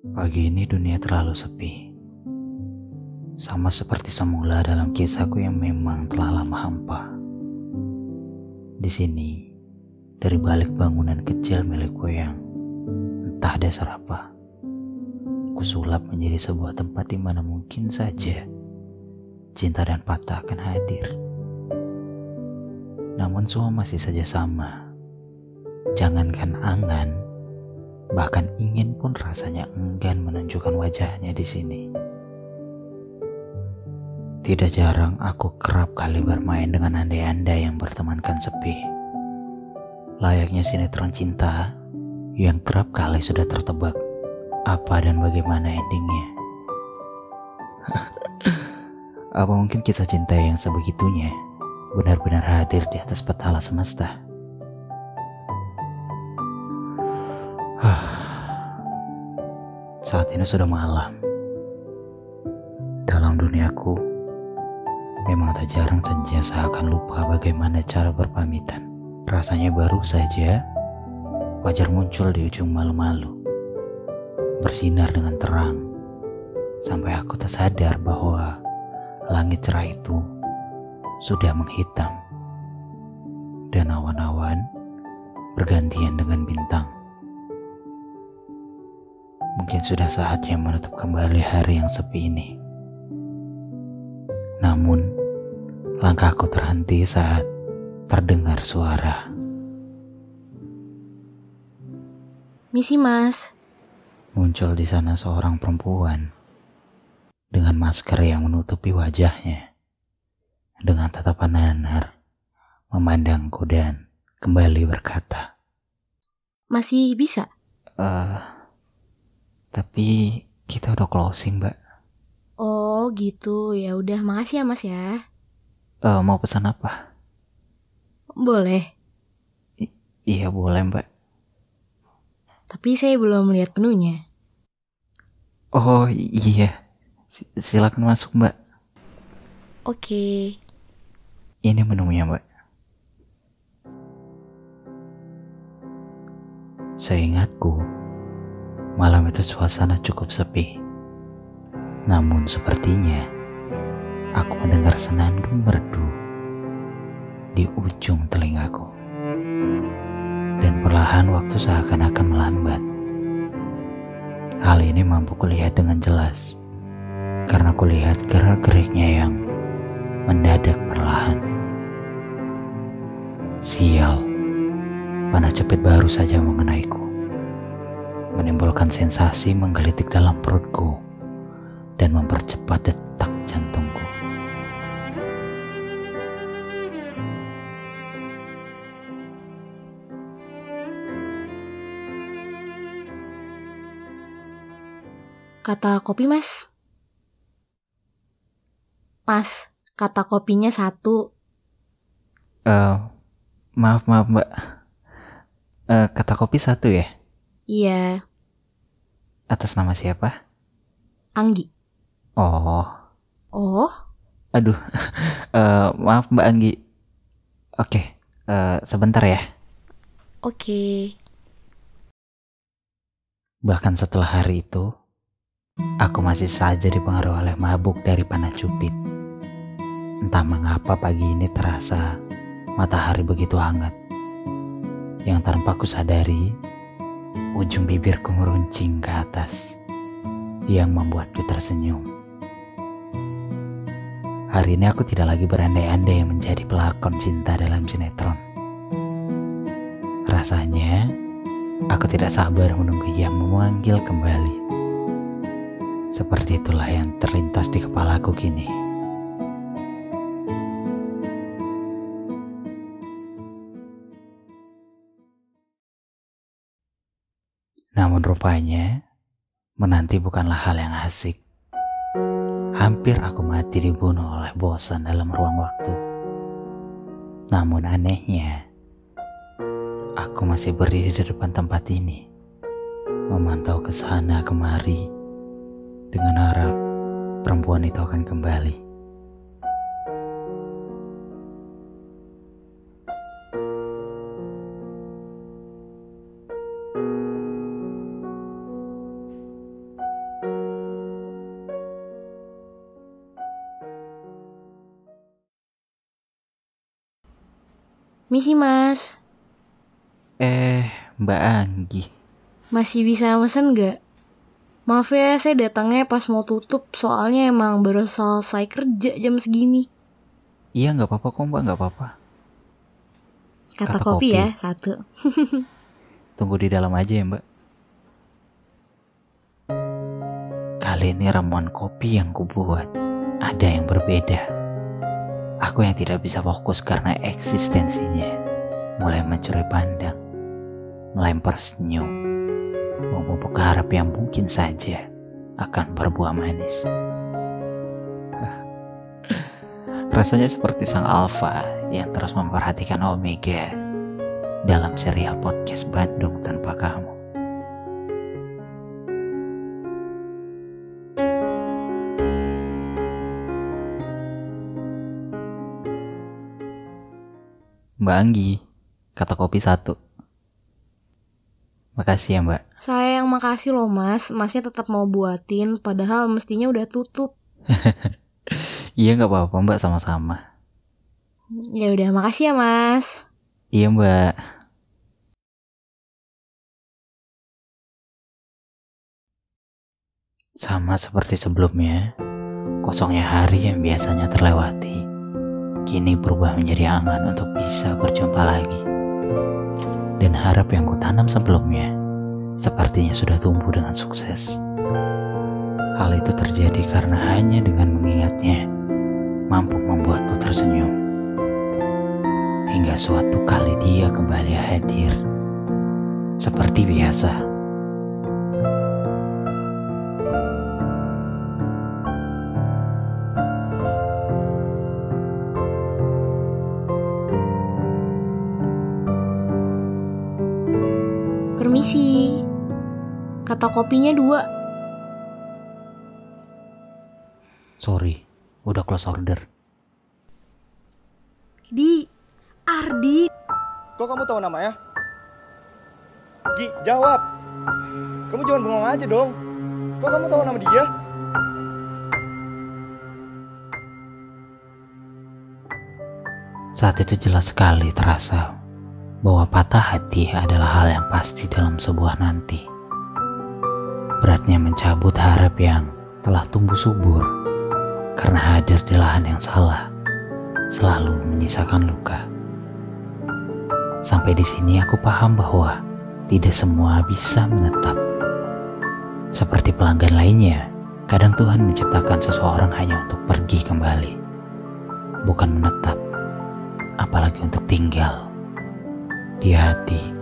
Pagi ini dunia terlalu sepi. Sama seperti semula dalam kisahku yang memang telah lama hampa. Di sini, dari balik bangunan kecil milikku yang entah dasar apa, kusulap menjadi sebuah tempat di mana mungkin saja cinta dan patah akan hadir. Namun semua masih saja sama. Jangankan angan, bahkan ingin pun rasanya enggan menunjukkan wajahnya di sini. Tidak jarang aku kerap kali bermain dengan andai-andai yang bertemankan sepi. Layaknya sinetron cinta yang kerap kali sudah tertebak apa dan bagaimana endingnya. apa mungkin kisah cinta yang sebegitunya benar-benar hadir di atas petala semesta? Saat ini sudah malam. Dalam duniaku, memang tak jarang senja seakan lupa bagaimana cara berpamitan. Rasanya baru saja wajar muncul di ujung malu-malu. Bersinar dengan terang. Sampai aku tak sadar bahwa langit cerah itu sudah menghitam. Dan awan-awan bergantian dengan bintang. Mungkin sudah saatnya menutup kembali hari yang sepi ini. Namun, langkahku terhenti saat terdengar suara. Misi mas. Muncul di sana seorang perempuan dengan masker yang menutupi wajahnya. Dengan tatapan nanar, memandangku dan kembali berkata. Masih bisa? Eh, uh, tapi kita udah closing, Mbak. Oh, gitu. Ya udah, makasih ya, Mas ya. Uh, mau pesan apa? Boleh. I iya, boleh, Mbak. Tapi saya belum melihat menunya. Oh, iya. Silakan masuk, Mbak. Oke. Ini menunya, Mbak. Seingatku, Malam itu suasana cukup sepi. Namun sepertinya aku mendengar senandung merdu di ujung telingaku. Dan perlahan waktu seakan-akan melambat. Hal ini mampu kulihat dengan jelas karena kulihat gerak-geriknya yang mendadak perlahan. Sial, panah cepit baru saja mengenaiku menimbulkan sensasi menggelitik dalam perutku dan mempercepat detak jantungku. Kata kopi mas. Mas, kata kopinya satu. Uh, maaf maaf mbak. Uh, kata kopi satu ya? Iya. Atas nama siapa? Anggi. Oh. Oh? Aduh. uh, maaf Mbak Anggi. Oke, okay, uh, eh, sebentar ya. Oke. Okay. Bahkan setelah hari itu, aku masih saja dipengaruhi oleh mabuk dari panah cupit. Entah mengapa pagi ini terasa matahari begitu hangat. Yang tanpa ku sadari, ujung bibirku meruncing ke atas yang membuatku tersenyum. Hari ini aku tidak lagi berandai-andai menjadi pelakon cinta dalam sinetron. Rasanya, aku tidak sabar menunggu ia memanggil kembali. Seperti itulah yang terlintas di kepalaku kini. Rupanya, menanti bukanlah hal yang asik. Hampir aku mati dibunuh oleh bosan dalam ruang waktu. Namun anehnya, aku masih berdiri di depan tempat ini, memantau ke sana kemari, dengan harap perempuan itu akan kembali. Misi mas, Eh, Mbak Anggi. masih bisa mesen gak? Maaf ya, saya datangnya pas mau tutup soalnya emang baru selesai kerja jam segini. Iya nggak apa-apa kok Mbak, nggak apa-apa. Kata, Kata kopi, kopi. ya, satu. Tunggu di dalam aja ya Mbak. Kali ini ramuan kopi yang kubuat ada yang berbeda. Aku yang tidak bisa fokus karena eksistensinya mulai mencuri pandang, melempar senyum, memupuk harap yang mungkin saja akan berbuah manis. Rasanya seperti sang alfa yang terus memperhatikan Omega dalam serial podcast Bandung tanpa kamu. Mbak Anggi, kata kopi satu. Makasih ya mbak. Saya yang makasih loh mas, masnya tetap mau buatin padahal mestinya udah tutup. Iya nggak apa-apa mbak sama-sama. Ya udah makasih ya mas. Iya mbak. Sama seperti sebelumnya, kosongnya hari yang biasanya terlewati, kini berubah menjadi angan untuk bisa berjumpa lagi. Dan harap yang kutanam sebelumnya, sepertinya sudah tumbuh dengan sukses. Hal itu terjadi karena hanya dengan mengingatnya, mampu membuatku tersenyum hingga suatu kali dia kembali hadir. Seperti biasa. Kata kopinya dua. Sorry, udah close order. Di, Ardi. Kok kamu tahu namanya? Gi, jawab. Kamu jangan bengong aja dong. Kok kamu tahu nama dia? Saat itu jelas sekali terasa bahwa patah hati adalah hal yang pasti dalam sebuah nanti. Beratnya mencabut harap yang telah tumbuh subur karena hadir di lahan yang salah selalu menyisakan luka. Sampai di sini aku paham bahwa tidak semua bisa menetap. Seperti pelanggan lainnya, kadang Tuhan menciptakan seseorang hanya untuk pergi kembali, bukan menetap, apalagi untuk tinggal di hati.